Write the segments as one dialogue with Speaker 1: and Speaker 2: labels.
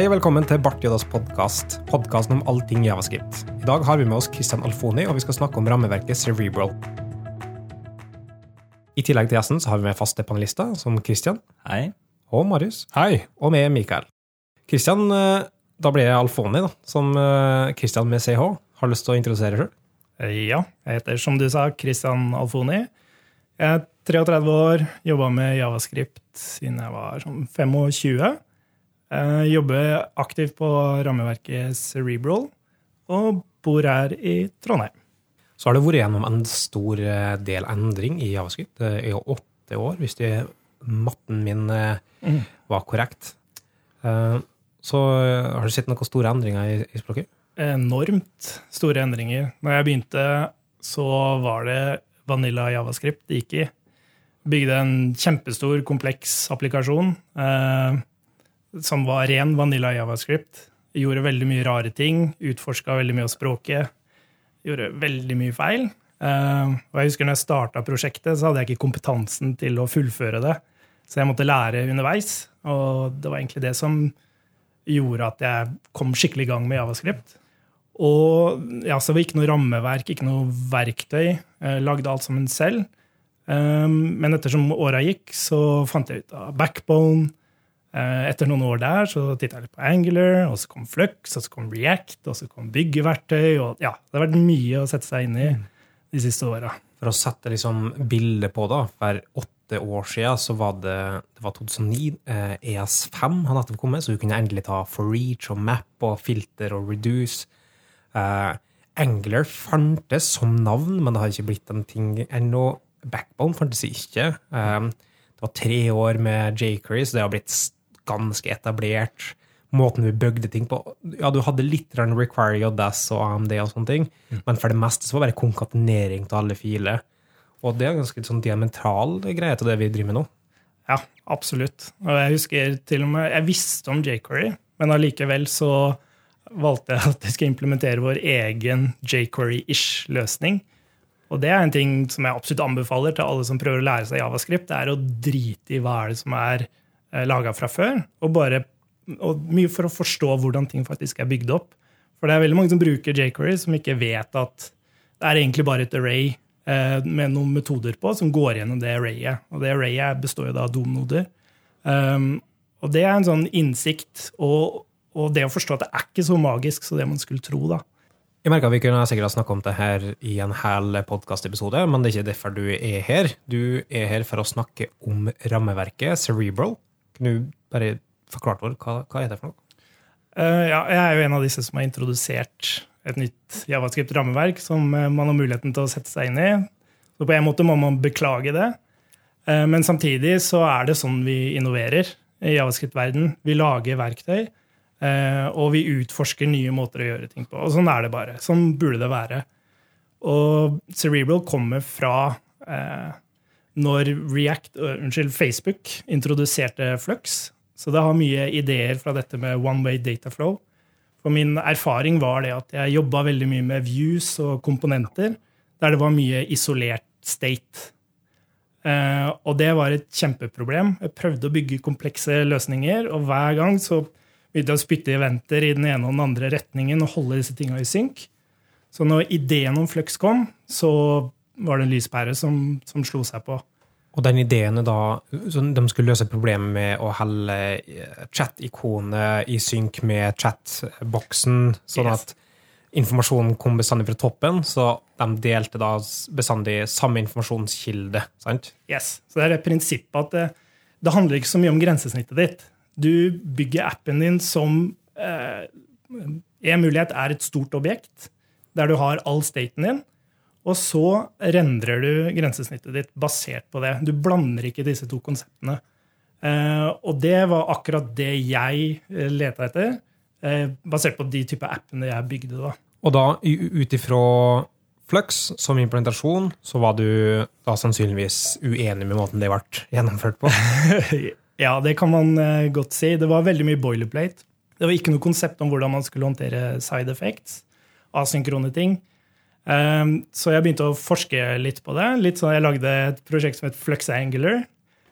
Speaker 1: Hei og velkommen til Bart Jodas podkast, podkasten om allting javascript. I dag har vi med oss Christian Alfoni, og vi skal snakke om rammeverket Cerebral. I tillegg til gjesten så har vi med faste panelister, som Christian
Speaker 2: Hei.
Speaker 1: og Marius. Hei. Og med Mikael. Christian, eh, da blir jeg Alfoni, da, som eh, Christian med CH. Har lyst til å introdusere sjøl?
Speaker 3: Ja, jeg heter som du sa, Christian Alfoni. Jeg er 33 år, jobba med javascript siden jeg var sånn 25. Jeg jobber aktivt på rammeverket Cerebral og bor her i Trondheim.
Speaker 1: Så har det vært gjennom en stor eh, del endring i javascript. Det er åtte år, hvis det, matten min eh,
Speaker 3: Mm.
Speaker 1: var korrekt. Eh, Så eh, har du sett noen store endringer i, i språket?
Speaker 3: Enormt store endringer. Når jeg begynte, så var det Vanilla javascript det gikk i. Bygde en kjempestor, kompleks applikasjon eh, som var ren vanilla javascript. Gjorde veldig mye rare ting, utforska veldig mye av språket. Gjorde veldig mye feil. Eh, og jeg husker når jeg starta prosjektet, så hadde jeg ikke kompetansen til å fullføre det. Så jeg måtte lære underveis. Og det var egentlig det som gjorde at jeg kom skikkelig i gang med javascript. Og ja, så var det ikke noe rammeverk, ikke noe verktøy. Jeg lagde alt sammen selv. Um, men ettersom åra gikk, så fant jeg ut av Backbone. Eh, Etter noen år der så titta jeg litt på Angular, og så kom Flux, og så kom React, og så kom byggeverktøy. og ja, Det har vært mye å sette seg inn i de siste åra.
Speaker 1: For å sette liksom bildet på det, for åtte år siden så var det, det var 2009. Eh, ES5 hadde nettopp kommet, så du kunne endelig ta for reach og map og filter og reduce. Eh, Angular fantes som navn, men det har ikke blitt en ting ennå. Backbone fantes ikke. Eh, det var tre år med Jakery, så det har blitt ganske etablert. Måten vi bygde ting på Ja, du hadde litt Require JS og AMD og sånne ting, men for det meste så var det bare konkatenering av alle filer. Og det er ganske sånn diametral greie til det vi driver med nå.
Speaker 3: Ja, absolutt. Og jeg husker til og med Jeg visste om jQuery, men allikevel så valgte jeg at jeg skal implementere vår egen jQuery-ish løsning. Og det er en ting som jeg absolutt anbefaler til alle som prøver å lære seg javascript. Det er å drite i hva er det som er laga fra før, og bare og mye for å forstå hvordan ting faktisk er bygd opp. For det er veldig mange som bruker jQuery, som ikke vet at det er egentlig bare et array eh, med noen metoder på som går gjennom det arrayet. Og det arrayet består jo da av domnoder. Um, og det er en sånn innsikt, og, og det å forstå at det er ikke så magisk som det man skulle tro. da.
Speaker 1: Jeg merker at Vi kunne sikkert ha snakka om det her i en hel podkastepisode, men det er ikke derfor du er her. Du er her for å snakke om rammeverket Cerebral. Kan du bare forklare for hva, hva er det for noe?
Speaker 3: Uh, ja, jeg er jo en av disse som har introdusert et nytt javascript-rammeverk som eh, man har muligheten til å sette seg inn i. Så på en måte må man beklage det. Uh, men samtidig så er det sånn vi innoverer i javascript-verden. Vi lager verktøy, uh, og vi utforsker nye måter å gjøre ting på. Og sånn er det bare. Sånn burde det være. Og Cerebral kommer fra eh, når React, uh, unnskyld, Facebook introduserte Flux. Så det har mye ideer fra dette med one way data flow. For min erfaring var det at jeg jobba veldig mye med views og komponenter, der det var mye isolert state. Uh, og det var et kjempeproblem. Jeg prøvde å bygge komplekse løsninger, og hver gang så begynte jeg å spytte eventer i den ene og den andre retningen og holde disse tinga i synk. Så når ideen om Flux kom, så var det en lyspære som, som slo seg på.
Speaker 1: Og den ideen da så De skulle løse problemet med å helle chat-ikonet i synk med chat-boksen, sånn
Speaker 3: Yes.
Speaker 1: at informasjonen kom bestandig fra toppen, så de delte da bestandig samme informasjonskilde. sant?
Speaker 3: Yes. Så det er det prinsippet at det, det handler ikke så mye om grensesnittet ditt. Du bygger appen din som eh, En mulighet er et stort objekt der du har all staten din. Og så rendrer du grensesnittet ditt basert på det. Du blander ikke disse to konseptene. Eh, og det var akkurat det jeg eh, leta etter, eh, basert på de type appene jeg bygde. da.
Speaker 1: Og da, ut ifra Flux som implementasjon, så var du da sannsynligvis uenig med måten det ble gjennomført på.
Speaker 3: Ja, det kan man godt si. Det var veldig mye boilerplate. Det var ikke noe konsept om hvordan man skulle håndtere side effects, asynkrone ting. Um, så jeg begynte å forske litt på det. Litt sånn, jeg lagde et prosjekt som het Flux Angular.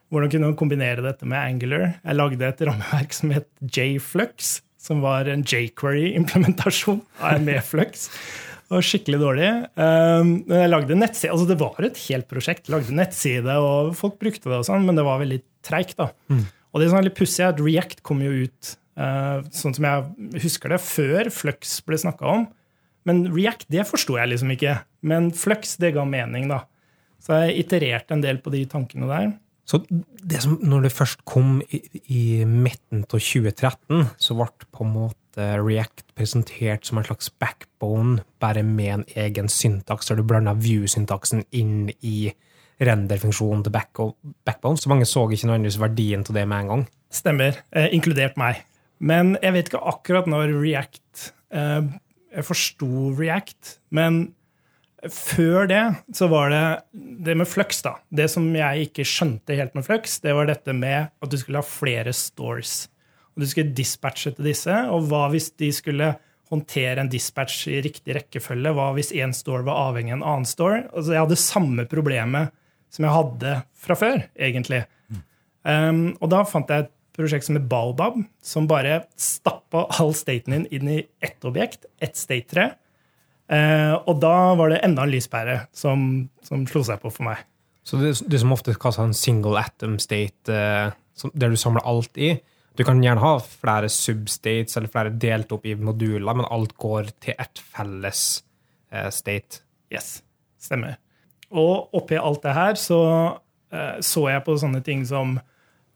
Speaker 3: Hvordan kunne man kombinere dette med Angular? Jeg lagde et rammeverk som het JFlux. som var en jQuery-implementasjon med Flux. Det var skikkelig dårlig. Um, men jeg lagde nettside, altså Det var et helt prosjekt. Jeg lagde nettside, og folk brukte det, og sånn, men det var veldig treigt. Mm. Og det er sånn litt pussig at React kom jo ut uh, sånn som jeg husker det, før Flux ble snakka om. Men React det forsto jeg liksom ikke. Men Flux det ga mening, da. Så jeg itererte en del på de tankene der.
Speaker 1: Så det som, når det først kom i, i midten av 2013, så ble på en måte React presentert som en slags backbone, bare med en egen syntaks, der du blanda view-syntaksen inn i render-funksjonen til backbone. Så mange så ikke nødvendigvis verdien av det med en gang.
Speaker 3: Stemmer, eh, inkludert meg. Men jeg vet ikke akkurat når React eh, Jeg forsto React, men før det så var det det med Flux. da. Det som jeg ikke skjønte helt med Flux, det var dette med at du skulle ha flere stores. Og Du skulle dispatche til disse, og hva hvis de skulle håndtere en dispatch i riktig rekkefølge? Hva hvis én store var avhengig av en annen store? Altså, jeg hadde samme problemet som jeg hadde fra før, egentlig. Mm. Um, og da fant jeg et prosjekt som het Baobab, som bare stappa all staten din inn i ett objekt, ett state-tre Eh, og da var det enda en lyspære som, som slo seg på for meg.
Speaker 1: Så det, det som ofte kalles en single atom state, eh, som, der du samler alt i Du kan gjerne ha flere substates eller flere delt opp i moduler, men alt går til ett felles eh, state.
Speaker 3: Yes, stemmer. Og oppi alt det her så eh, så jeg på sånne ting som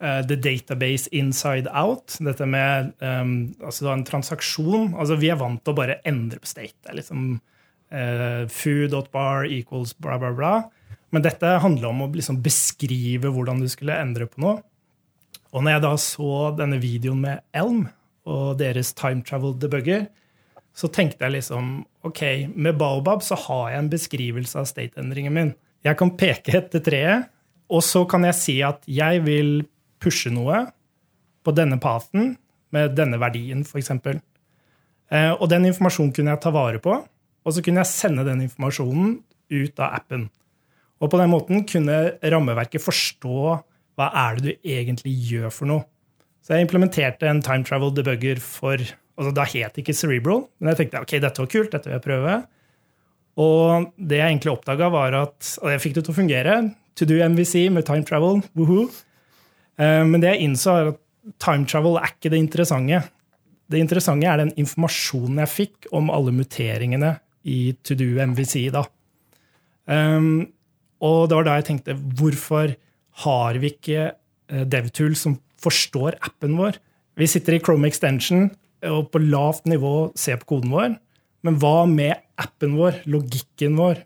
Speaker 3: the database inside out. Dette med um, altså en transaksjon. Altså, vi er vant til å bare endre på state. Det er liksom uh, foo.bar equals bla, bla, bla. Men dette handler om å liksom beskrive hvordan du skulle endre på noe. Og når jeg da så denne videoen med Elm og deres time travel debugger, så tenkte jeg liksom ok, med Baobab så har jeg en beskrivelse av state-endringen min. Jeg kan peke etter treet, og så kan jeg si at jeg vil pushe noe på denne pathen med denne verdien, f.eks. Eh, og den informasjonen kunne jeg ta vare på, og så kunne jeg sende den informasjonen ut av appen. Og på den måten kunne rammeverket forstå hva er det du egentlig gjør for noe. Så jeg implementerte en time travel debugger for altså Da het det ikke Cerebral, men jeg tenkte ok, dette var kult, dette vil jeg prøve. Og det jeg egentlig oppdaga, var at Og jeg fikk det til å fungere. To do MVC med time travel. Woohoo. Eh, men det jeg innså, er at time travel er ikke det interessante. Det interessante er den informasjonen jeg fikk om alle muteringene i To Do MVC. da. Um, og det var da jeg tenkte hvorfor har vi ikke eh, DevTool som forstår appen vår? Vi sitter i Chrome Extension og på lavt nivå ser på koden vår. Men hva med appen vår, logikken vår?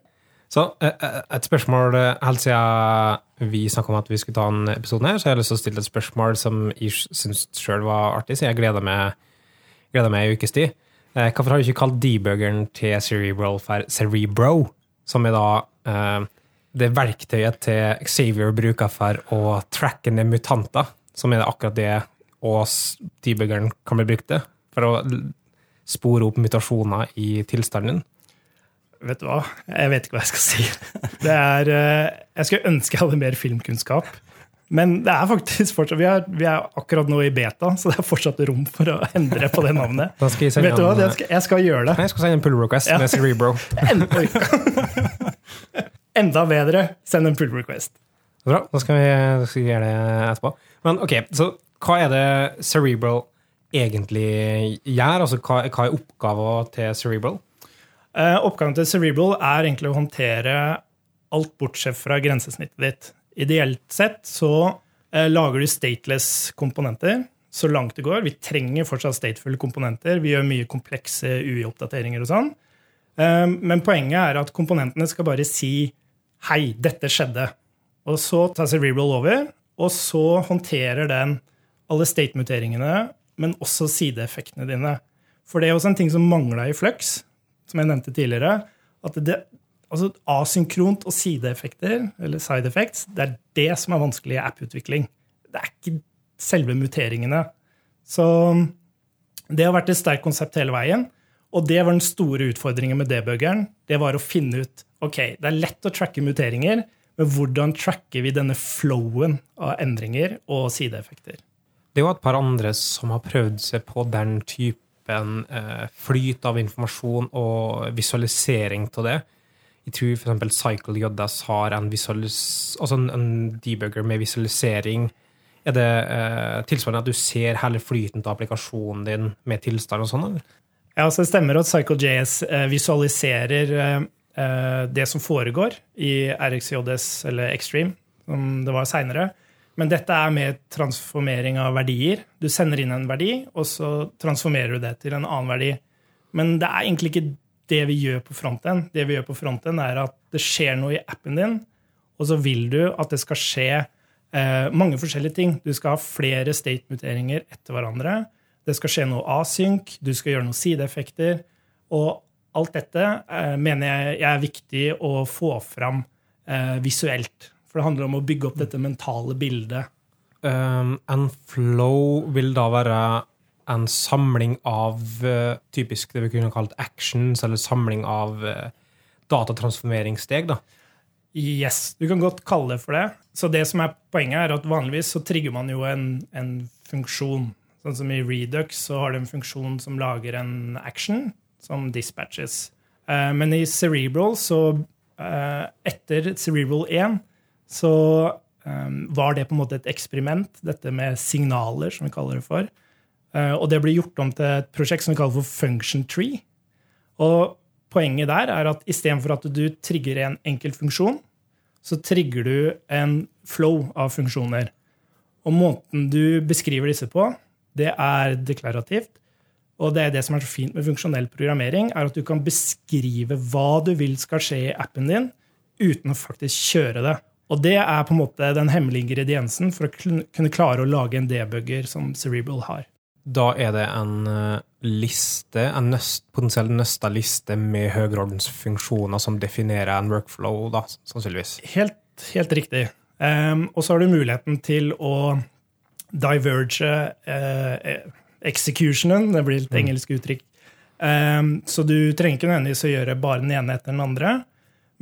Speaker 1: Så et spørsmål helt siden vi snakka om at vi skulle ta en episode her, så jeg har lyst til å stille et spørsmål som jeg syns sjøl var artig, så jeg gleder meg, gleder meg i ukes tid. Eh, hvorfor har du ikke kalt debuggeren til Cerebral for Cerebro, som er da eh, det verktøyet til Xavier bruker for å tracke ned mutanter, som er det akkurat det og debuggeren kan bli brukt til, for å spore opp mutasjoner i tilstanden?
Speaker 3: Vet du hva? Jeg vet ikke hva jeg skal si. Det er, eh, jeg skulle ønske jeg hadde mer filmkunnskap. Men det er faktisk fortsatt, vi er, vi er, akkurat nå i beta, så det er fortsatt rom for å endre på det navnet.
Speaker 1: Vet
Speaker 3: du hva? Jeg skal, jeg skal, gjøre det.
Speaker 1: Jeg skal sende en pull request ja. med Cerebro.
Speaker 3: Enda bedre, send en pull request.
Speaker 1: Bra, da skal vi, skal vi gjøre det etterpå. Men ok, så hva er det Cerebral egentlig gjør? Altså, hva, hva er oppgaven til Cerebral?
Speaker 3: Eh, oppgaven til Cerebral er egentlig å håndtere alt bortsett fra grensesnittet ditt. Ideelt sett så eh, lager du stateless komponenter så langt det går. Vi trenger fortsatt stateful komponenter. Vi gjør mye komplekse UI-oppdateringer og sånn. Eh, men poenget er at komponentene skal bare si 'hei, dette skjedde'. Og så tar Cerebral over, og så håndterer den alle state-muteringene, men også sideeffektene dine. For det er også en ting som mangla i Flux, som jeg nevnte tidligere, at det, altså asynkront og sideeffekter, eller side effects, det er det som er vanskelig i app-utvikling. Det er ikke selve muteringene. Så det har vært et sterkt konsept hele veien. Og det var den store utfordringen med debuggeren. Det var å finne ut ok, det er lett å tracke muteringer, men hvordan tracker vi denne flowen av endringer og sideeffekter?
Speaker 1: Det er jo et par andre som har prøvd seg på den typen eh, flyt av informasjon og visualisering av det. Jeg tror f.eks. Cycle JS har en, altså en, en, debugger med visualisering. Er det eh, tilsvarende at du ser hele flyten av applikasjonen din med tilstand og sånn?
Speaker 3: Ja, så Det stemmer at CycleJS eh, visualiserer eh, eh, det som foregår i RxJS eller Extreme, som det var seinere. Men dette er med transformering av verdier. Du sender inn en verdi, og så transformerer du det til en annen verdi. Men det er egentlig ikke det vi gjør på fronten. Det vi gjør på fronten, er at det skjer noe i appen din, og så vil du at det skal skje eh, mange forskjellige ting. Du skal ha flere state-muteringer etter hverandre. Det skal skje noe asynk, du skal gjøre noen sideeffekter. Og alt dette eh, mener jeg, er viktig å få fram eh, visuelt. For det handler om å bygge opp dette mentale bildet.
Speaker 1: Um, en flow vil da være en samling av uh, typisk det vi kunne kalt actions, eller samling av uh, datatransformeringssteg, da?
Speaker 3: Yes, du kan godt kalle det for det. Så det som er poenget, er at vanligvis så trigger man jo en, en funksjon. Sånn som i Redux så har du en funksjon som lager en action, som dispatches. Uh, men i Cerebral så Etter Cerebral 1 så um, var det på en måte et eksperiment, dette med signaler, som vi kaller det for. Uh, og det ble gjort om til et prosjekt som vi kaller for Function Tree. Og poenget der er at istedenfor at du trigger en enkelt funksjon, så trigger du en flow av funksjoner. Og måten du beskriver disse på, det er deklarativt. Og det er det som er så fint med funksjonell programmering, er at du kan beskrive hva du vil skal skje i appen din, uten å faktisk kjøre det. Og det er på en måte den hemmelige ingrediensen for å kunne klare å lage en debugger som Cerebral har.
Speaker 1: Da er det en eh, liste, en nøst, potensiell nøsta liste med høyreordensfunksjoner som definerer en workflow, da, sannsynligvis?
Speaker 3: Helt, helt riktig. Um, og så har du muligheten til å diverge uh, executionen, det blir et mm. engelsk uttrykk. Um, så du trenger ikke nødvendigvis å gjøre bare den ene etter den andre.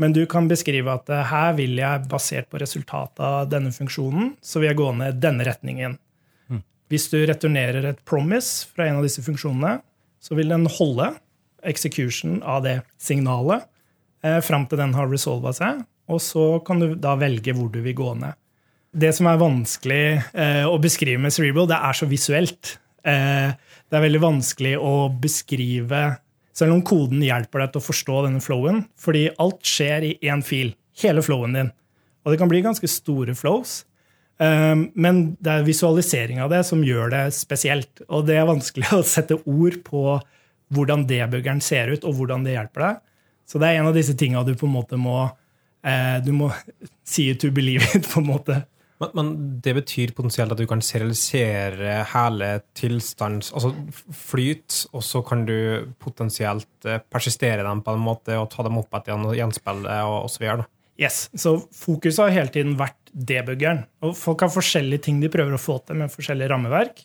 Speaker 3: Men du kan beskrive at eh, her vil jeg, basert på resultatet av denne funksjonen, så vil jeg gå ned denne retningen. Mm. Hvis du returnerer et promise fra en av disse funksjonene, så vil den holde execution av det signalet eh, fram til den har resolva seg, og så kan du da velge hvor du vil gå ned. Det som er vanskelig eh, å beskrive med Cerebral, det er så visuelt. Eh, det er veldig vanskelig å beskrive selv om koden hjelper deg til å forstå denne flowen. Fordi alt skjer i én fil. Hele flowen din. Og det kan bli ganske store flows. Um, men det er visualisering av det som gjør det spesielt. Og det er vanskelig å sette ord på hvordan debuggeren ser ut, og hvordan det hjelper deg. Så det er en av disse tinga du på en måte må eh, Du må see it to believe it, på en måte.
Speaker 1: Men, men, det betyr potensielt at du kan serialisere hele tilstands... Altså flyt, og så kan du potensielt eh, persistere dem på en måte og ta dem opp igjen og gjenspille og osv.
Speaker 3: Yes, så fokuset har hele tiden vært debuggeren. Og folk har forskjellige ting de prøver å få til med forskjellige rammeverk.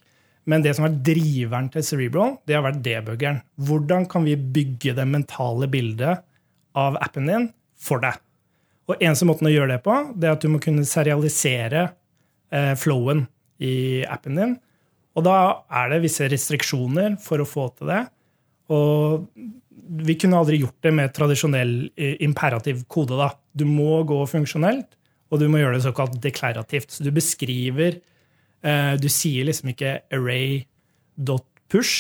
Speaker 3: Men det som er driveren til Cerebral, det har vært debuggeren. Hvordan kan vi bygge det mentale bildet av appen din for deg? Og eneste måten å gjøre det på, det er at du må kunne serialisere eh, flowen i appen din. Og da er det visse restriksjoner for å få til det. Og vi kunne aldri gjort det med tradisjonell eh, imperativ kode. da. Du må gå funksjonelt, og du må gjøre det såkalt deklarativt. Så du beskriver eh, Du sier liksom ikke array.push,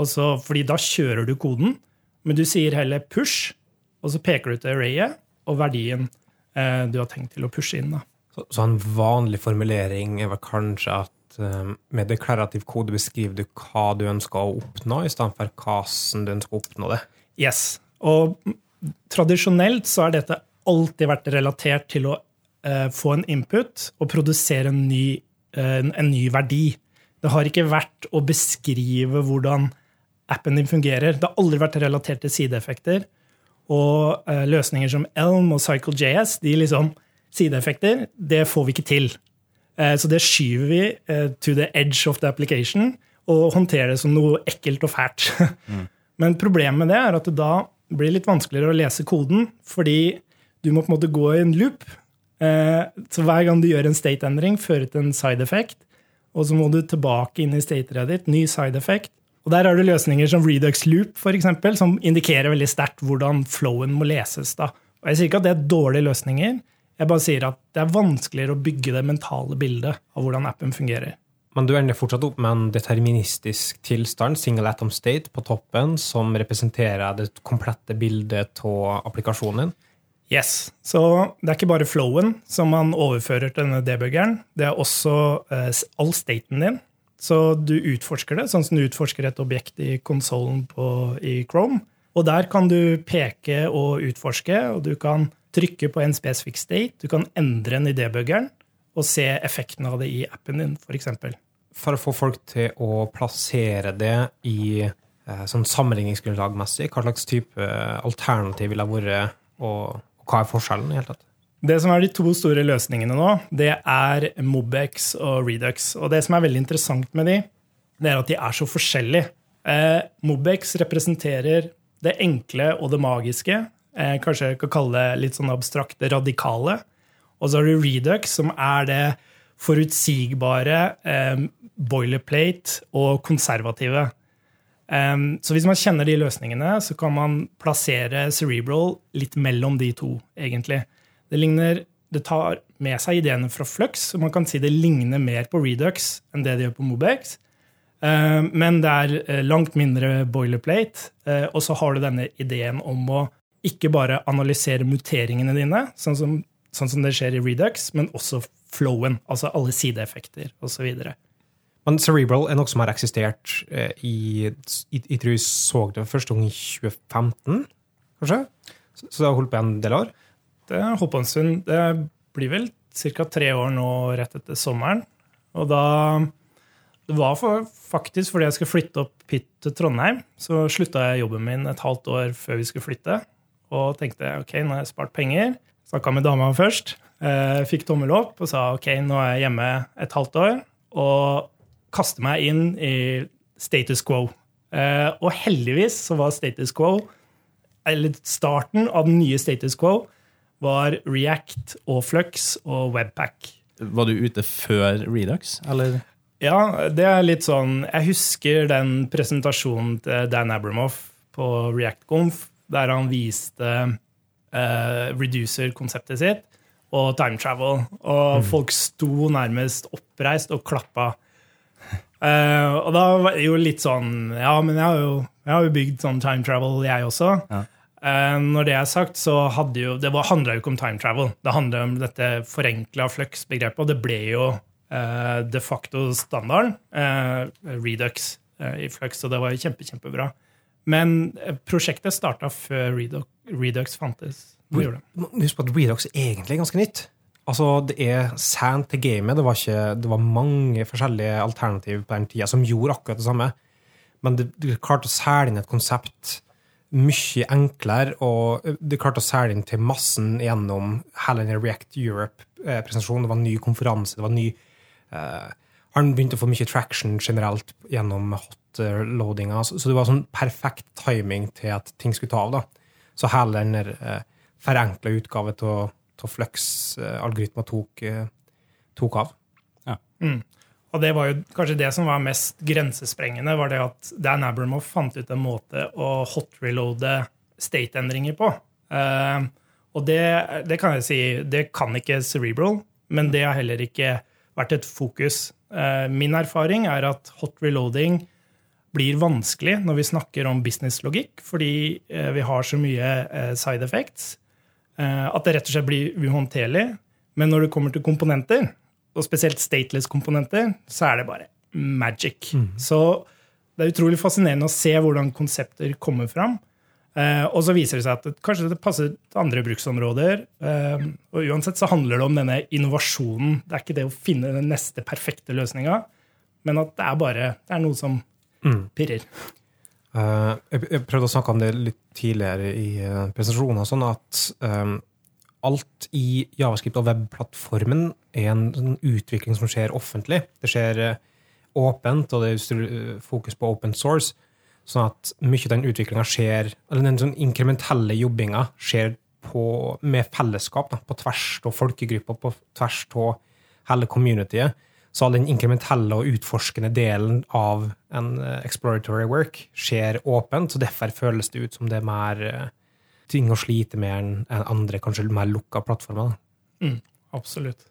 Speaker 3: fordi da kjører du koden, men du sier heller push, og så peker du til arrayet og verdien du har tenkt til å pushe inn. Da.
Speaker 1: Så, så en vanlig formulering er vel kanskje at um, med deklarativ kode beskriver du hva du ønsker å oppnå, i stedet for hvordan du ønsker å oppnå det?
Speaker 3: Yes. Og tradisjonelt så har dette alltid vært relatert til å uh, få en input og produsere en ny, uh, en ny verdi. Det har ikke vært å beskrive hvordan appen din fungerer. Det har aldri vært relatert til sideeffekter. Og uh, løsninger som Elm og CycleJS, de liksom sideeffekter, det får vi ikke til. Uh, så det skyver vi uh, to the edge of the application og håndterer det som noe ekkelt og fælt. mm. Men problemet med det er at det da blir litt vanskeligere å lese koden, fordi du må på en måte gå i en loop. Så hver gang du gjør en state-endring, fører til en side effect. og så må du tilbake inn i stateret ditt. Ny side effect. Og Der har du løsninger som Redux Loop, for eksempel, som indikerer veldig sterkt hvordan flowen må leses. da. Og Jeg sier ikke at det er dårlige løsninger, jeg bare sier at det er vanskeligere å bygge det mentale bildet av hvordan appen fungerer.
Speaker 1: Men du ender fortsatt opp med en deterministisk tilstand, single atom state, på toppen, som representerer det komplette bildet av applikasjonen din?
Speaker 3: Yes. Så det er ikke bare flowen som man overfører til denne debuggeren. Det er også eh, all staten din. Så du utforsker det, sånn som du utforsker et objekt i konsollen i Chrome. Og der kan du peke og utforske, og du kan trykke på en spesifikk state. Du kan endre den i og se effekten av det i appen din, f.eks.
Speaker 1: For, for å få folk til å plassere det i eh, sånn sammenligningsgrunnlagmessig, hva slags type alternativ ville vært, og, og hva er forskjellen? i hele tatt?
Speaker 3: Det som er de to store løsningene nå, det er Mobex og Redux. Og det som er veldig interessant med de, det er at de er så forskjellige. Eh, Mobex representerer det enkle og det magiske. Eh, kanskje jeg kan kalle det litt sånn abstrakt radikale. Og så har du Redux, som er det forutsigbare, eh, boilerplate og konservative. Um, så hvis man kjenner de løsningene, så kan man plassere Cerebral litt mellom de to, egentlig. Det, ligner, det tar med seg ideene fra Flux, og man kan si det ligner mer på Redux enn det det gjør på Mobex. Uh, men det er uh, langt mindre boilerplate, uh, og så har du denne ideen om å ikke bare analysere muteringene dine, sånn som, sånn som det skjer i Redux, men også flowen, altså alle sideeffekter osv.
Speaker 1: Men Cerebral er noe som har eksistert eh, i Jeg tror jeg så det første gang i 2015, kanskje? Så det har holdt på en del år?
Speaker 3: Det en stund. Det blir vel ca. tre år nå rett etter sommeren. Og da Det var for, faktisk fordi jeg skulle flytte opp hit til Trondheim. Så slutta jeg jobben min et halvt år før vi skulle flytte. Og tenkte ok, nå har jeg spart penger. Snakka med dama først. Eh, fikk tommel opp og sa ok, nå er jeg hjemme et halvt år. Og kaste meg inn i status quo. Eh, og heldigvis så var status quo, eller starten av den nye status quo, var React og Flux og Webpack.
Speaker 2: Var du ute før Redux, eller?
Speaker 3: Ja, det er litt sånn Jeg husker den presentasjonen til Dan Abramoff på React Conf, der han viste uh, reducer-konseptet sitt og time travel. Og mm. folk sto nærmest oppreist og klappa. Uh, og da var det jo litt sånn Ja, men jeg har jo, jeg har jo bygd sånn time travel, jeg også. Ja. Uh, når det er sagt, så hadde jo, det handla jo ikke om time travel. Det handla om dette forenkla flux-begrepet, og det ble jo uh, de facto standarden. Redux i flux, og det var jo kjempe, kjempebra. Men prosjektet starta før Redux, Redux fantes.
Speaker 1: Husk på at Redux er egentlig ganske nytt. Altså, det er sent til gamet. Det var, ikke, det var mange forskjellige alternativer på den tida som gjorde akkurat det samme. Men det, du klarte å selge inn et konsept mye enklere, og du klarte å selge inn til massen gjennom hele den React Europe-presentasjonen. Det var en ny konferanse. det var en ny... Uh, han begynte å få mye traction generelt gjennom hot-loadinga. Så, så det var sånn perfekt timing til at ting skulle ta av. da. Så hele den der uh, forenkla utgave til av Flux-algoritmer tok, uh, tok, av.
Speaker 3: Ja. Mm. Og det var jo kanskje det som var mest grensesprengende, var det at Dan Abramoff fant ut en måte å hot-reloade state-endringer på. Uh, og det, det, kan jeg si, det kan ikke Cerebral, men det har heller ikke vært et fokus. Uh, min erfaring er at hot reloading blir vanskelig når vi snakker om businesslogikk, fordi uh, vi har så mye side effects. Eh, at det rett og slett blir uhåndterlig. Men når det kommer til komponenter, og spesielt stateless-komponenter, så er det bare magic. Mm. Så det er utrolig fascinerende å se hvordan konsepter kommer fram. Eh, og så viser det seg at det, kanskje det passer til andre bruksområder. Eh, og uansett så handler det om denne innovasjonen. Det er ikke det å finne den neste perfekte løsninga, men at det er bare det er noe som mm. pirrer.
Speaker 1: jeg, jeg prøvde å snakke om det litt tidligere i uh, presentasjonen, sånn at um, alt i Javascript og webplattformen er en, sånn utvikling som skjer offentlig. Det skjer uh, åpent, og det er fokus på open source. Sånn at mye av den utviklinga skjer, eller den sånn inkrementelle jobbinga skjer på, med fellesskap, da, på tvers av folkegrupper, på tvers av hele communityet. Så all den inkrementelle og utforskende delen av en eh, exploratory work skjer åpent, så derfor føles det ut som det er mer eh, ting å slite med enn andre, kanskje mer lukka plattformer. da.
Speaker 3: Absolutt.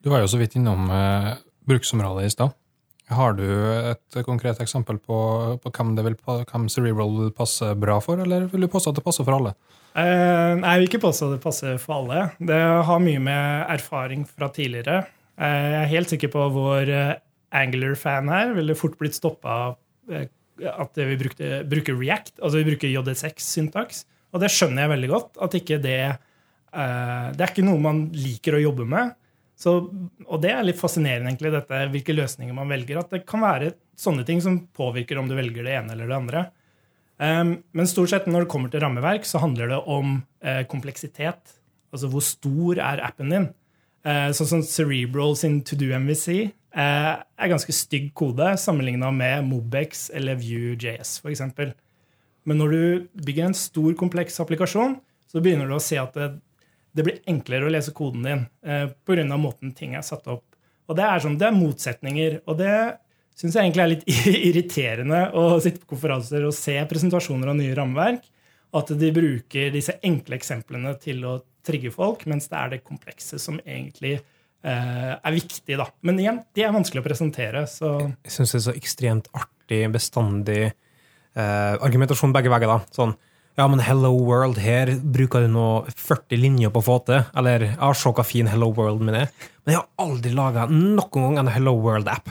Speaker 4: Du var jo så vidt innom eh, bruksområdet i stad. Har du et konkret eksempel på, på hvem, det vil, hvem Cerebral vil passe bra for, eller vil du påstå at det passer for alle?
Speaker 3: Eh, nei, jeg vil ikke påstå at det passer for alle. Det har mye med erfaring fra tidligere. Eh, jeg er helt sikker på vår eh, Angular-fan her ville fort blitt stoppa av eh, at vi brukte, bruker React, altså vi bruker JS6-syntaks. Og det skjønner jeg veldig godt. at ikke det, eh, det er ikke noe man liker å jobbe med. Så, og det er litt fascinerende, egentlig, dette, hvilke løsninger man velger. At det kan være sånne ting som påvirker om du velger det ene eller det andre. Um, men stort sett når det kommer til rammeverk, så handler det om eh, kompleksitet. Altså hvor stor er appen din? Eh, sånn som Cerebral sin To Do MVC er ganske stygg kode sammenligna med Mobex eller Vue.js f.eks. Men når du bygger en stor, kompleks applikasjon, så begynner du å se at det, det blir enklere å lese koden din eh, pga. måten ting er satt opp. Og det er, sånn, det er motsetninger. Og det syns jeg egentlig er litt irriterende å sitte på konferanser og se presentasjoner av nye rammeverk. At de bruker disse enkle eksemplene til å trigge folk, mens det er det komplekse som egentlig eh, er viktig. da. Men igjen, det er vanskelig å presentere. så...
Speaker 1: Jeg syns det er så ekstremt artig, bestandig eh, argumentasjon begge veier. da. Sånn ja, men Hello World her bruker du nå 40 linjer på å få til. Eller ja, se hva fin Hello World min er. Men jeg har aldri laga noen gang en Hello World-app.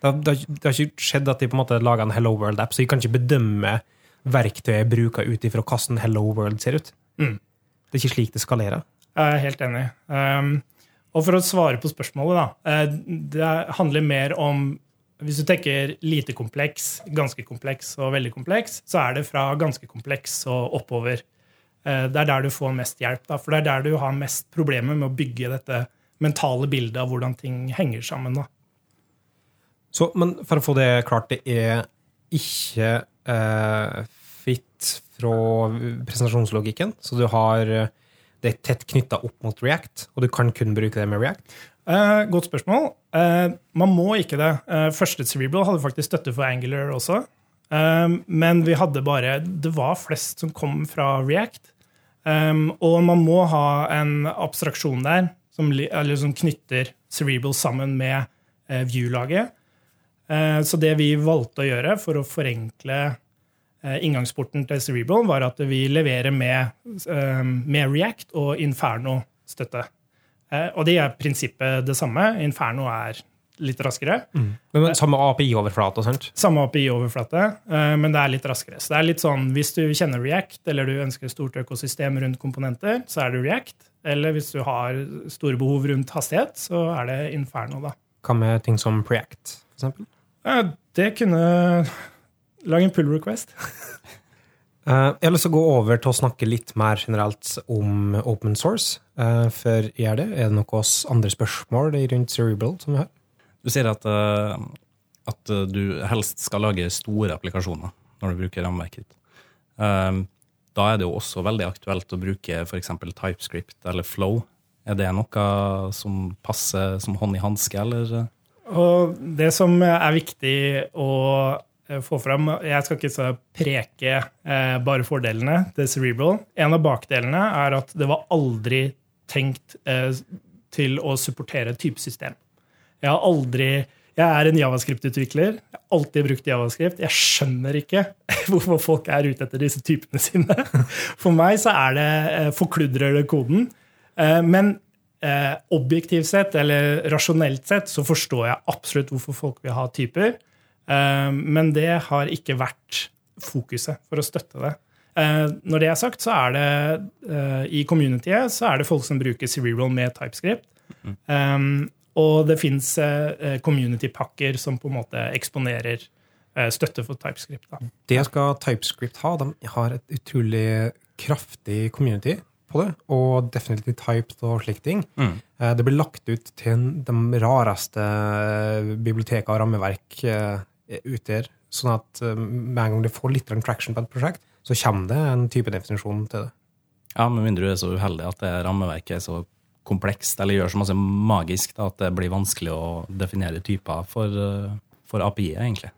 Speaker 1: Det, har- det, det har ikke skjedd at de på en måte laga en Hello World-app, så jeg kan ikke bedømme verktøyet jeg bruker ut ifra hvordan Hello World ser ut.
Speaker 3: Mm.
Speaker 1: Det er ikke slik det skalerer.
Speaker 3: Jeg er helt enig. Um, og for å svare på spørsmålet, da. eh, Det handler mer om Hvis du tenker lite kompleks, ganske kompleks og veldig kompleks, så er det fra ganske kompleks og oppover. Eh, Det er der du får mest hjelp. Da, for det er der du har mest problemer med å bygge dette mentale bildet av hvordan ting henger sammen. Da.
Speaker 1: Så, men for å få det klart, det er ikke eh, fritt fra presentasjonslogikken. Så du har eh, det er tett knytta opp mot React, og du kan kun bruke det med React.
Speaker 3: Eh, godt spørsmål. Eh, man må ikke det. Eh, første Cerebral hadde faktisk støtte for Angular også. Eh, men vi hadde bare Det var flest som kom fra React. Eh, og man må ha en abstraksjon der som, som knytter Cerebral sammen med View-laget. Så det vi valgte å gjøre for å forenkle inngangsporten til Cerebral, var at vi leverer med, med React og Inferno-støtte. Eh, Og det er prinsippet det samme. Inferno er litt raskere.
Speaker 1: Men, men samme API-overflate og sånt.
Speaker 3: Samme API-overflate, eh, men det er litt raskere. Så det er litt sånn, Hvis du kjenner React, eller du ønsker stort økosystem rundt komponenter, så er det React. Eller hvis du har store behov rundt hastighet, så er det Inferno. da.
Speaker 1: Hva med ting som Preact, for eksempel?
Speaker 3: Eh, Det kunne Lag en pull request.
Speaker 1: Eh, jeg har lyst til å gå over til å snakke litt mer generelt om open source. Uh, før jeg gjør det, er det noen andre spørsmål rundt Cerebral som vi har?
Speaker 2: Du sier at, eh, at eh, du helst skal lage store applikasjoner når du bruker rammeverket ditt. Um, da er det jo også veldig aktuelt å bruke f.eks. TypeScript eller Flow. Er det noe som passer som hånd i hanske, eller?
Speaker 3: Og det som er viktig å eh, få fram Jeg skal ikke så preke eh, bare fordelene til Cerebral. En av bakdelene er at det var aldri tenkt eh, til å supportere et typesystem. Jeg har aldri jeg er en javascript-utvikler. Jeg har alltid brukt javascript. Jeg skjønner ikke hvorfor folk er ute etter disse typene sine. For meg så er det eh, forkludrer det koden. Eh, Men eh, objektivt sett, eller rasjonelt sett, så forstår jeg absolutt hvorfor folk vil ha typer. Eh, men det har ikke vært fokuset for å støtte det. Eh, når det er sagt, så er det eh, i communityet så er det folk som bruker Cerebral med TypeScript. Um, og det fins community-pakker som på en måte eksponerer eh, støtte for TypeScript. Da.
Speaker 1: Det skal TypeScript ha. De har et utrolig kraftig community på det, og definitivt typed og slike ting.
Speaker 2: Mm.
Speaker 1: Eh, Det blir lagt ut til de rareste biblioteker og rammeverk eh, ute her. Sånn at eh, med en gang du får litt traction på et prosjekt, så kommer det en type definisjon til det.
Speaker 2: Ja, Med mindre du er så uheldig at det rammeverket er så komplekst eller gjør så masse magisk da, at det blir vanskelig å definere typer for, eh, for API-et, egentlig.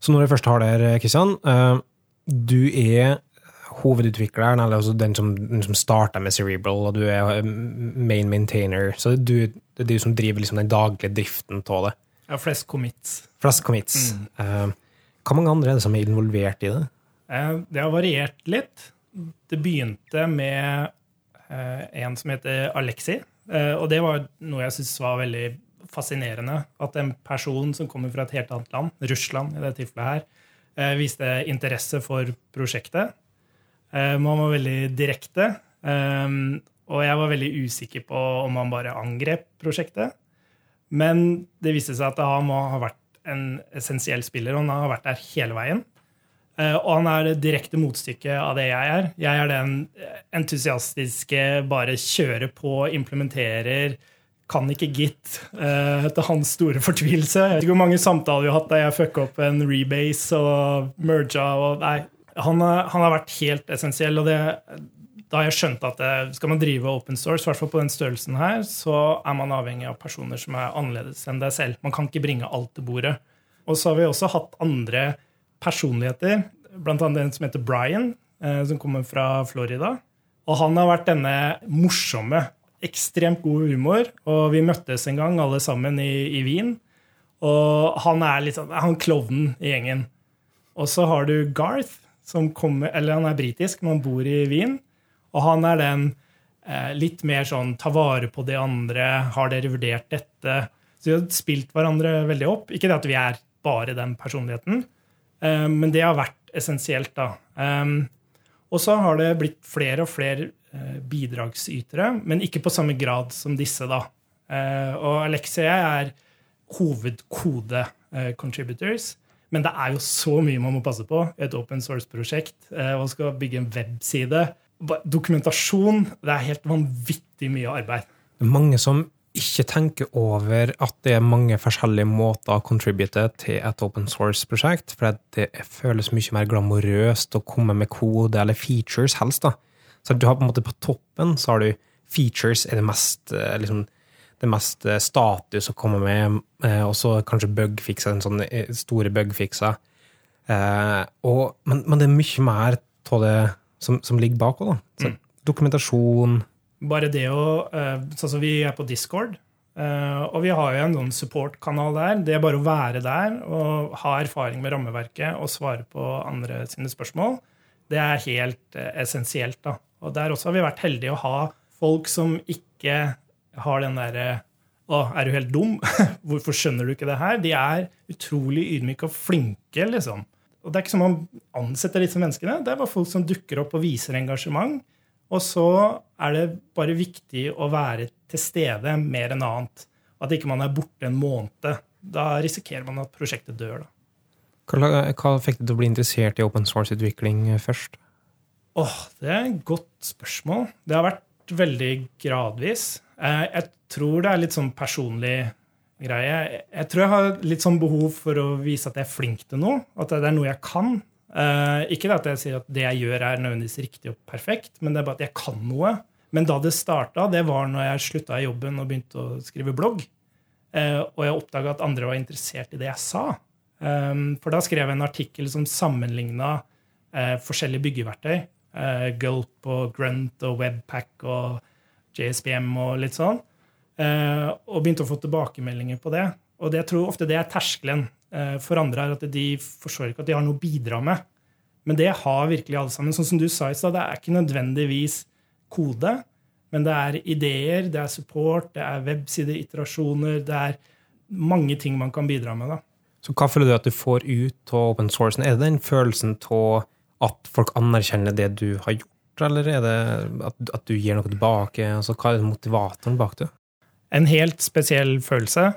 Speaker 1: Så når jeg først har der, Kristian, eh, du er hovedutvikleren, eller altså den som, den som starta med Cerebral, og du er eh, main maintainer. Så du, det er du som driver liksom den daglige driften av det.
Speaker 3: Ja, flest commits.
Speaker 1: Flest commits. Eh, Hvor mange andre er det som er involvert i det?
Speaker 3: Eh, Det har variert litt. Det begynte med eh, en som heter Alexi. Og det var noe jeg syntes var veldig fascinerende. At en person som kommer fra et helt annet land, Russland i det tilfellet her, viste interesse for prosjektet. Man var veldig direkte. Og jeg var veldig usikker på om han bare angrep prosjektet. Men det viste seg at han må ha vært en essensiell spiller, og han har vært der hele veien. Eh, Og han er det direkte motstykket av det jeg er. Jeg er den entusiastiske, bare kjører på, implementerer, kan ikke git, eh, til hans store fortvilelse. Jeg vet ikke hvor mange samtaler vi har hatt der jeg fucka opp en rebase og merga og Nei. Han, han har vært helt essensiell, og det, da har jeg skjønt at det, skal man drive open source, i hvert fall på den størrelsen her, så er man avhengig av personer som er annerledes enn deg selv. Man kan ikke bringe alt til bordet. Og så har vi også hatt andre personligheter, annet en som heter Brian, eh, som kommer fra Florida. Og han har vært denne morsomme, ekstremt god humor, og vi møttes en gang alle sammen i, i Wien. Og han er litt sånn, han klovnen i gjengen. Og så har du Garth, som kommer, eller han er britisk, men han bor i Wien. Og han er den eh, litt mer sånn ta vare på de andre, har dere vurdert dette? Så vi har spilt hverandre veldig opp. Ikke det at vi er bare den personligheten, eh, men det har vært essensielt, da. Um, og så har det blitt flere og flere eh, bidragsytere, men ikke på samme grad som disse, da. Eh, og Alexia jeg er hovedkode-contributors. Men det er jo så mye man må passe på i et open source-prosjekt. Eh, man skal bygge en webside. Dokumentasjon. Det er helt vanvittig mye arbeid.
Speaker 1: Det er mange som ikke tenker over at det er mange forskjellige måter å contribute til et open source-prosjekt, for det føles mye mer glamorøst å komme med kode eller features, helst. da. Så du har på en måte på toppen så har du features er det mest, eh, liksom, det mest eh, status å komme med, eh, og så kanskje bugfixer, en sånn store bugfixer. Eh, og, men, men det er mye mer av det som, som ligger bak òg, Mm. Dokumentasjon
Speaker 3: Bare det å eh, Sånn som vi er på Discord, eh, og vi har jo en sånn support-kanal der. Det er bare å være der og ha erfaring med rammeverket og svare på andre sine spørsmål. Det er helt eh, essensielt. da. Og der også har vi vært heldige å ha folk som ikke har den derre Å, er du helt dum? Hvorfor skjønner du ikke det her? De er utrolig ydmyke og flinke, liksom. Og det er ikke som man ansetter disse menneskene. Det er bare folk som dukker opp og viser engasjement. Og så er det bare viktig å være til stede mer enn annet. At ikke man er borte en måned. Da risikerer man at prosjektet dør. da.
Speaker 1: Hva, hva fikk deg til å bli interessert i open source-utvikling først?
Speaker 3: Åh, Det er et godt spørsmål. Det har vært veldig gradvis. Eh, Jeg tror det er litt sånn personlig greie. Jeg tror jeg har litt sånn behov for å vise at jeg er flink til noe. At det er noe jeg kan. Uh, Ikke at jeg sier at det jeg gjør, er nødvendigvis riktig og perfekt, men det er bare at jeg kan noe. Men da det starta, det var når jeg slutta i jobben og begynte å skrive blogg. Uh, Og jeg oppdaga at andre var interessert i det jeg sa. Um, For da skrev jeg en artikkel som sammenligna uh, forskjellige byggeverktøy. Gulp og Grunt og Webpack og JSBM og litt sånn. Eh, og begynte å få tilbakemeldinger på det. Og det jeg tror ofte det er terskelen eh, for andre, er at de forstår ikke at de har noe å bidra med. Men det har virkelig alle sammen. Sånn som du sa i stad, det er ikke nødvendigvis kode, men det er ideer, det er support, det er websideiterasjoner, det er mange ting man kan bidra med. da.
Speaker 1: Så hva føler du at du får ut av open sourcen? Er det den følelsen av at folk anerkjenner det du har gjort, eller er det at, at du gir noe tilbake? Altså, hva er motivatoren bak det?
Speaker 3: En helt spesiell følelse,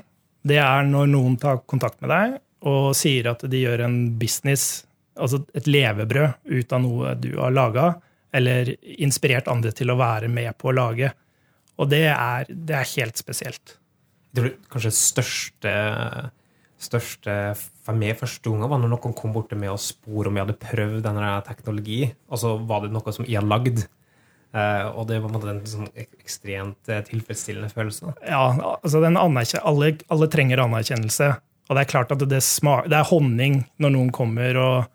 Speaker 3: det er når noen tar kontakt med deg og sier at de gjør en business, altså et levebrød, ut av noe du har laga, eller inspirert andre til å være med på å lage. Og det er, det er helt spesielt.
Speaker 1: Det var kanskje største, største for meg første gangen var når noen kom bort til meg og spurte om jeg hadde prøvd denne teknologi. Og så var det noe som jeg hadde lagd. Eh, og det var en sånn ekstremt eh, tilfredsstillende følelse.
Speaker 3: Ja, altså alle, alle trenger anerkjennelse. Og det er klart at det, sma det er honning når noen kommer og,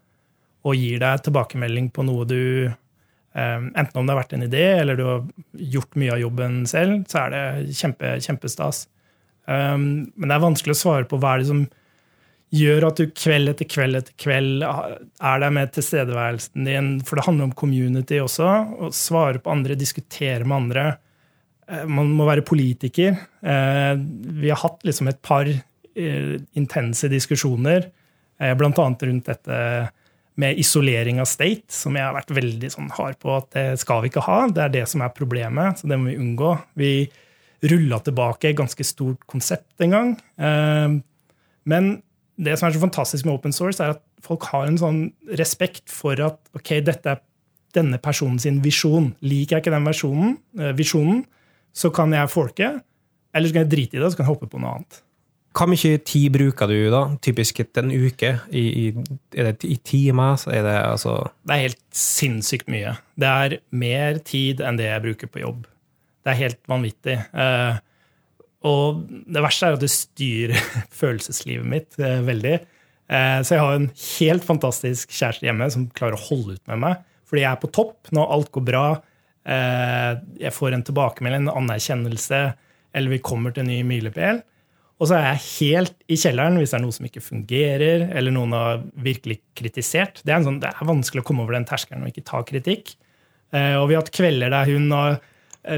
Speaker 3: og gir deg tilbakemelding på noe du eh, Enten om det har vært en idé, eller du har gjort mye av jobben selv, så er det kjempe, kjempestas. Men det er vanskelig å svare på hva er det som gjør at du kveld etter kveld etter kveld er der med tilstedeværelsen din. For det handler om community også. Å svare på andre, diskutere med andre. Eh, Man må være politiker. Eh, Vi har hatt liksom et par eh, intense diskusjoner, blant bl.a. rundt dette med isolering av state, som jeg har vært veldig sånn hard på at det skal vi ikke ha. Det er det som er problemet, så det må vi unngå. Vi rulla tilbake et ganske stort konsept en gang. Men det som er så fantastisk med open source, er at folk har en sånn respekt for at ok, dette er denne personen sin visjon. Liker jeg ikke den versjonen, eh, visjonen, så kan jeg folke, eller så kan jeg drite i det og så kan jeg hoppe på noe annet.
Speaker 1: Hvor mye tid bruker du da? Typisk en uke? I, i, er det i timer? Så er det altså
Speaker 3: Det er helt sinnssykt mye. Det er mer tid enn det jeg bruker på jobb. Det er helt vanvittig. Eh, og det verste er at det styrer følelseslivet mitt eh, veldig. Eh, så jeg har en helt fantastisk kjæreste hjemme som klarer å holde ut med meg. Fordi jeg er på topp når alt går bra. Eh, jeg får en tilbakemelding, en anerkjennelse, eller vi kommer til en ny milepæl. Og så er jeg helt i kjelleren hvis det er noe som ikke fungerer, eller noen har virkelig kritisert. Det er, sånn, det er vanskelig å komme over den terskelen og ikke ta kritikk. Eh, og vi har hatt kvelder der hun har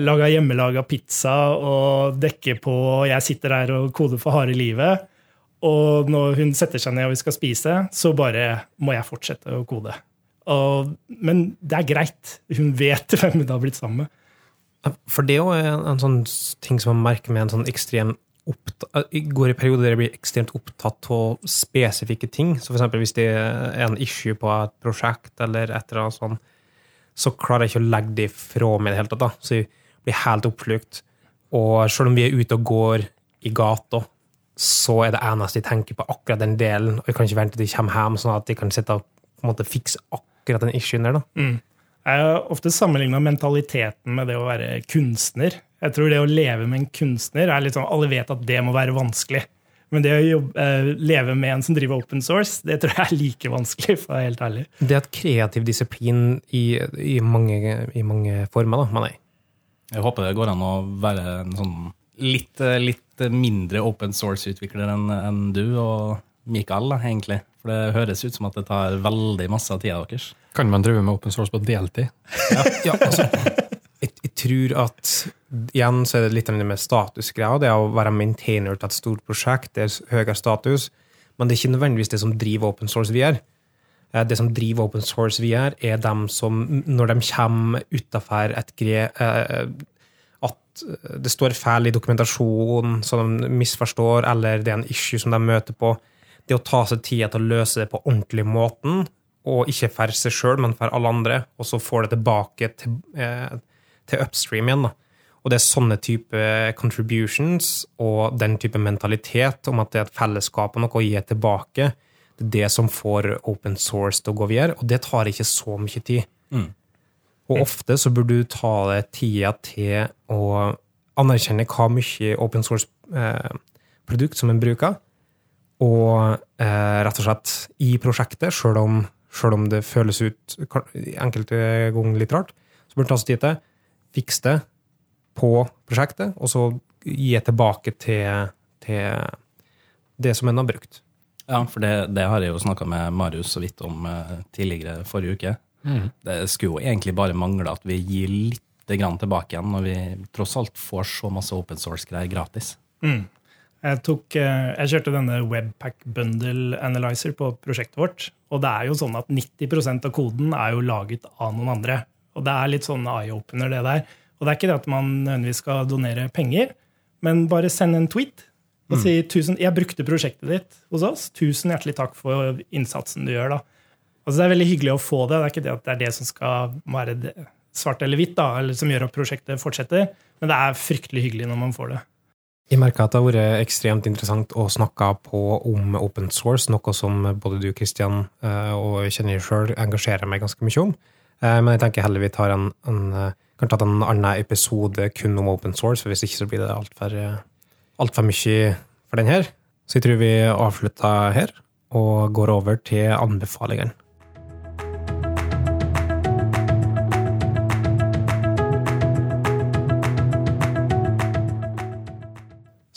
Speaker 3: laga hjemmelaga pizza og dekker på, og jeg sitter der og koder for harde livet. Og når hun setter seg ned og vi skal spise, så bare må jeg fortsette å kode. Og, men det er greit. Hun vet hvem hun har blitt sammen med.
Speaker 1: For det er jo en, sånn ting som man merker med en sånn ekstrem opptatt, går i perioder der jeg blir ekstremt opptatt av spesifikke ting. Så for hvis det er en issue på et prosjekt, eller et eller annet sånt, så klarer jeg ikke å legge det fra meg i det hele tatt. da. Så jeg blir helt oppslukt. Og selv om vi er ute og går i gata, så er det eneste jeg tenker på akkurat den delen. Og jeg kan ikke vente til jeg kommer hjem, sånn at jeg kan sitte og på en måte fikse akkurat den issuen der. da.
Speaker 3: Jeg har ofte sammenligna mentaliteten med det å være kunstner. Jeg tror det å leve med en kunstner er litt sånn, Alle vet at det må være vanskelig. Men det å jobbe, eh, leve med en som driver open source, det tror jeg er like vanskelig. for å være helt ærlig.
Speaker 1: Det er et kreativ disiplin i, i, mange, i mange former, da, mener jeg.
Speaker 2: Jeg håper det går an å være en sånn litt, litt mindre open source-utvikler enn en du og Mikael, da, egentlig. For det høres ut som at det tar veldig masse av tida deres.
Speaker 4: Kan man drive med open source på deltid?
Speaker 1: Ja, altså, jeg, jeg tror at igjen så er det litt av med statusgreia. Det å være maintainer til et stort prosjekt, det er høyere status. Men det er ikke nødvendigvis det som driver open source vi er. Det som driver open source vi er dem som, når de kommer utafor et gre... eh, At det står feil i dokumentasjonen som de misforstår, eller det er en issue som de møter på. Det å ta seg tida til å løse det på ordentlig måten, og ikke for seg sjøl, men for alle andre, og så får det tilbake til, eh, til upstream igjen. da. Og det er sånne type contributions og den type mentalitet om at det er et fellesskap og noe å gi tilbake, det er det som får open source til å gå videre, og det tar ikke så mye tid. Og ofte så burde du ta deg tida til å anerkjenne hva mye open source-produkt som en bruker, og eh, rett og slett i prosjektet, sjøl om, om det føles ut enkelte ganger litt rart, så burde du ta seg tid til fikse det på prosjektet, og så gi det tilbake til, til det som en har brukt.
Speaker 2: Ja, for det, det har jeg jo snakka med Marius så vidt om eh, tidligere forrige uke. Det skulle jo egentlig bare mangle at vi gir litt grann tilbake igjen, når vi tross alt får så masse open source-greier gratis.
Speaker 3: Jeg, tok, eh, jeg kjørte denne Webpack Bundle Analyzer på prosjektet vårt. Og det er jo sånn at 90% av koden er jo laget av noen andre. Og det er litt sånn eye-opener, det der. Og det er ikke det at man nødvendigvis skal donere penger, men bare send en tweet og si tusen, 'Jeg brukte prosjektet ditt hos oss. Tusen hjertelig takk for innsatsen du gjør', da. Altså, det er veldig hyggelig å få det. Det er ikke det at det er det som skal være det, svart eller hvitt, da, eller som gjør at prosjektet fortsetter, men det er fryktelig hyggelig når man får det.
Speaker 1: Jeg merker at det har vært ekstremt interessant å snakke på om open source, noe som både du, Kristian, og jeg kjenner sjøl engasjerer meg ganske mye om. Men jeg tenker heller vi tar en, en, kan ta en annen episode kun om open source, for hvis ikke så blir det altfor alt for mye for den her. Så jeg tror vi avslutter her, og går over til anbefalingene.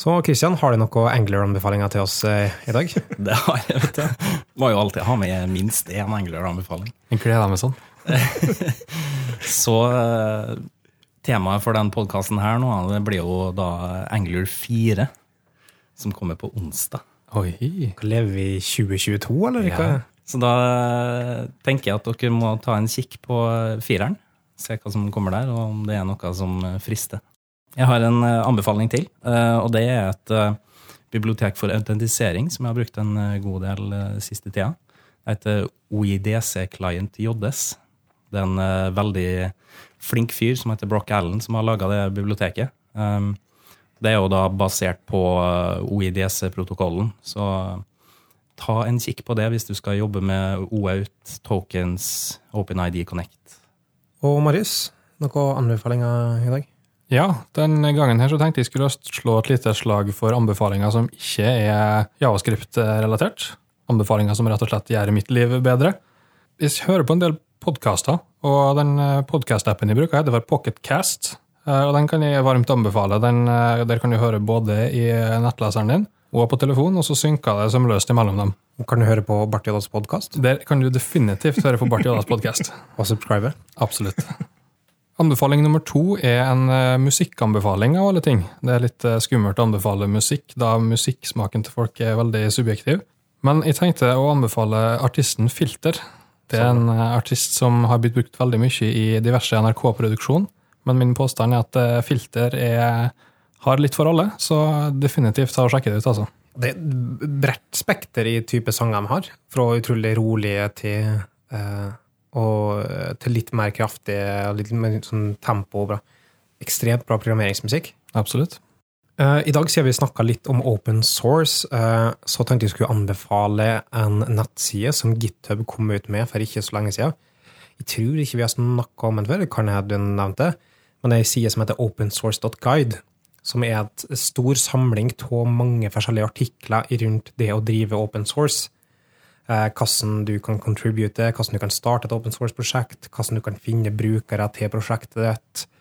Speaker 1: Så Kristian, har du noen Angler-anbefalinger til oss eh, i dag?
Speaker 2: Det har jeg, vet du. Må jo alltid ha med minst én Angler-anbefaling.
Speaker 4: Jeg gleder meg sånn.
Speaker 2: Så eh, temaet for den podkasten her nå, det blir jo da Angler 4, som kommer på onsdag.
Speaker 4: Oi.
Speaker 1: Lever vi i 2022, eller?
Speaker 4: Ja.
Speaker 2: Så da tenker jeg at dere må ta en kikk på fireren. Se hva som kommer der, og om det er noe som frister. Jeg har en eh, anbefaling til, eh, og det er et eh, bibliotek for autentisering som jeg har brukt en god del siste tida. Det heter OIDC Client JS. Det er en veldig flink fyr som heter Brock Allen, som har laga det biblioteket. Um, det er jo da basert på OIDC-protokollen, så ta en kikk på det hvis du skal jobbe med OAuth, tokens, OpenID Connect.
Speaker 1: Og Marius, noen anbefalinger i dag?
Speaker 4: Ja, den gangen her så tenkte jeg skulle slå et lite slag for anbefalinger som ikke er javascript-relatert. Anbefalinger som rett og slett gjør mitt liv bedre. Jeg hører på en del podkaster, og den podkast-appen jeg bruker, heter for Pocketcast. Og den kan jeg varmt anbefale. Den, der kan du høre både i nettleseren din og på telefon, og så synker det som løst imellom dem.
Speaker 1: Kan du høre på Barth Joddas podkast?
Speaker 4: Der kan du definitivt høre på Barth Joddas podkast.
Speaker 1: og subscribe?
Speaker 4: Absolutt. Anbefaling nummer to er en musikkanbefaling av alle ting. Det er litt skummelt å anbefale musikk, da musikksmaken til folk er veldig subjektiv. Men jeg tenkte å anbefale artisten Filter. Det er en uh, artist som har blitt brukt veldig mye i diverse NRK-produksjon. Men min påstand er at Filter er, har litt for alle, så definitivt ta og sjekke det ut. altså.
Speaker 1: Det er et bredt spekter i type sanger de har. Fra utrolig rolige til og eh, til litt mer kraftig, litt mer sånn tempo og bra. Ekstremt bra programmeringsmusikk.
Speaker 4: Absolutt.
Speaker 1: Uh, I dag siden vi snakka litt om open source, uh, så tenkte jeg skulle anbefale en nettside som GitHub kom ut med for ikke så lenge siden. Jeg tror ikke vi har snakka om den før, kan jeg du nevnte, men det er en side som heter opensource.guide, som er et stor samling av mange forskjellige artikler rundt det å drive open source. Eh, hvordan du kan contribute, hvordan du kan starte et open source-prosjekt, hvordan du kan finne brukere til prosjektet ditt, eh,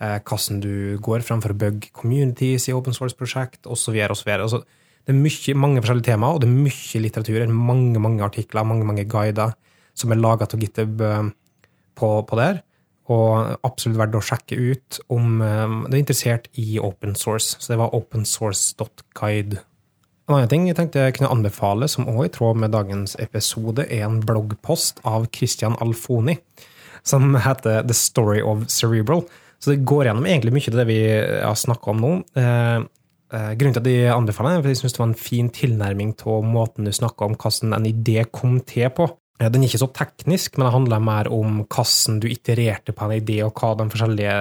Speaker 1: hvordan du går frem for å bygge communities i open source-prosjekt, osv. Altså, det er mye, mange forskjellige temaer, og det er mye litteratur. Mange mange artikler, mange mange guider som er laga til GitHub eh, på, på der. Og absolutt verdt å sjekke ut om du er interessert i open source. Så det var opensource.guide. En annen ting jeg tenkte jeg kunne anbefale, som også i tråd med dagens episode, er en bloggpost av Christian Alfoni, som heter The Story of Cerebral. Så det går gjennom egentlig mye av det vi har snakka om nå. Eh, eh, grunnen til at jeg anbefaler det, er at jeg syns det var en fin tilnærming til måten du snakka om hvordan en idé kom til på. Eh, den er ikke så teknisk, men det handler mer om hvordan du itererte på en idé, og hva de forskjellige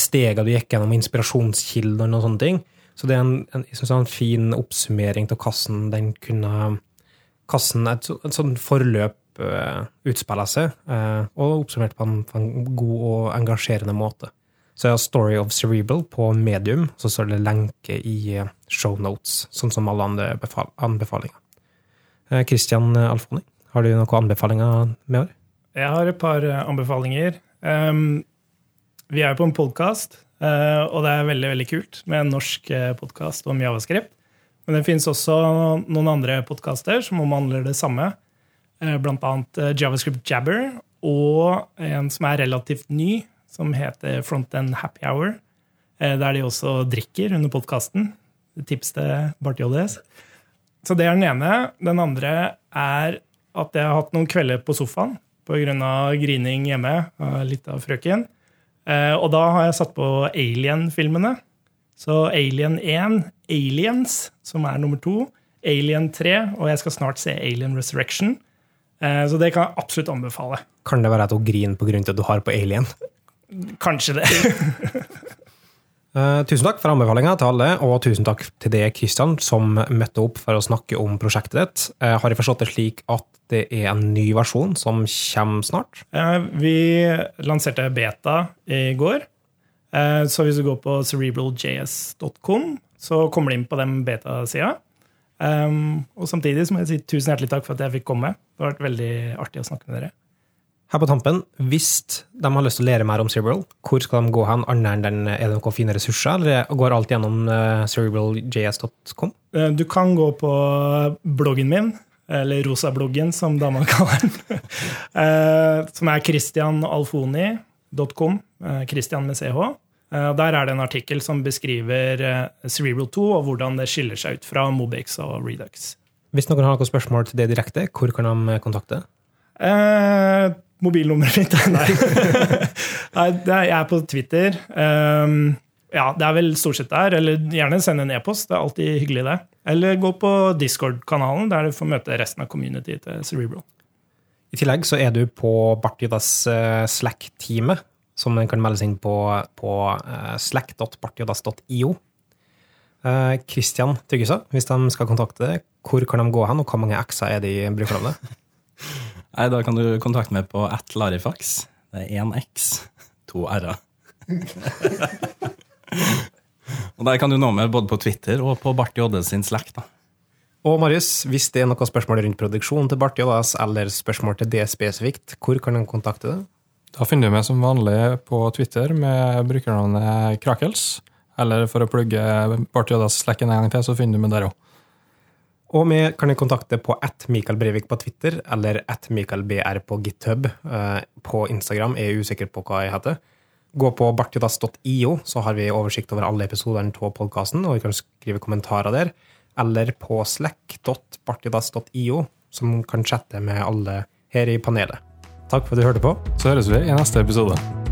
Speaker 1: stegene du gikk gjennom, inspirasjonskildene og sånne ting. Så det er en, en, jeg synes det er en fin oppsummering av hvordan den kunne hvordan et, et sånt forløp uh, utspiller seg, uh, og oppsummert på en, på en, god og engasjerende måte. Så jeg har Story of Cerebral på medium, så står det lenke i shownotes, show notes, sånn som alle andre anbefalinger. Christian Alfoni, har du noen anbefalinger med år?
Speaker 3: Jeg har et par anbefalinger. Um, vi er på en podkast Eh, og det er veldig veldig kult med en norsk eh, podkast om javascript. Men det finnes også noen andre podkaster som omhandler det samme. Eh, blant annet Javascript Jabber og en som er relativt ny, som heter Frontend Happy Hour. Der de også drikker under podkasten. Tips til Bart JS. Så det er den ene. Den andre er at jeg har hatt noen kvelder på sofaen pga. grining hjemme av litt av frøken. Eh, og da har jeg satt på Alien-filmene. Så Alien 1, Aliens, som er nummer to. Alien 3, og jeg skal snart se Alien Resurrection. Eh, så det kan jeg absolutt anbefale.
Speaker 1: Kan det være at hun griner pga. at du har på Alien?
Speaker 3: Kanskje det.
Speaker 1: Eh, tusen takk for anbefalinga til alle, og tusen takk til deg, Kristian, som møtte opp for å snakke om prosjektet ditt. Eh, har jeg forstått det slik at det er en ny versjon som kommer snart?
Speaker 3: Vi lanserte beta i går. Så hvis du går på cerebraljs.com, så kommer du inn på den beta-sida. Um, og samtidig så må jeg si tusen hjertelig takk for at jeg fikk komme. Det har vært veldig artig å snakke med dere.
Speaker 1: Her på tampen, hvis de har lyst til å lære mer om Cerebral, hvor skal de gå hen? Annet enn er det noen fine ressurser, eller går alt gjennom uh, cerebraljs.com?
Speaker 3: Uh, du kan gå på bloggen min, eller rosabloggen, som dama kaller den, uh, som er christianalfoni.com. Christian med CH. Der er det en artikkel som beskriver Cerebral 2 og hvordan det skiller seg ut fra Mobix og Redux.
Speaker 1: Hvis noen har noen spørsmål til det direkte, hvor kan de kontakte?
Speaker 3: Eh, mobilnummeret mitt? Nei. Nei jeg er på Twitter. Um, ja, det er vel stort sett der. Eller gjerne send en e-post. Det er alltid hyggelig, det. Eller gå på Discord-kanalen, der du får møte resten av community til Cerebral.
Speaker 1: I tillegg så er du på Bartidas Slack-teamet, som en kan melde seg inn på, på slack.bartiodas.io. Kristian Tryggesa, hvis de skal kontakte deg, hvor kan de gå hen, og hvor mange x-er er det i brukernavnet?
Speaker 2: Nei, Da kan du kontakte meg på at larifax. Det er én x, to r-er. og der kan du nå meg både på Twitter og på Barti sin Slack. da.
Speaker 1: Og Marius, hvis det er noen spørsmål rundt produksjonen til Barti eller spørsmål til det spesifikt, hvor kan de kontakte deg?
Speaker 4: Da finner du meg som vanlig på Twitter med brukernavnet Krakels. Eller for å plugge Bartiodas Slack en gang til, så finner du meg der òg.
Speaker 1: Og vi kan kontakte på at Mikael Breivik på Twitter eller at Mikael BR på GitHub. På Instagram er jeg usikker på hva jeg heter. Gå på bartjodas.io, så har vi oversikt over alle episodene av podkasten, og vi kan skrive kommentarer der. Eller på slack.bartjodas.io, som kan chatte med alle her i panelet. Takk for at du hørte på.
Speaker 4: Så høres vi i neste episode.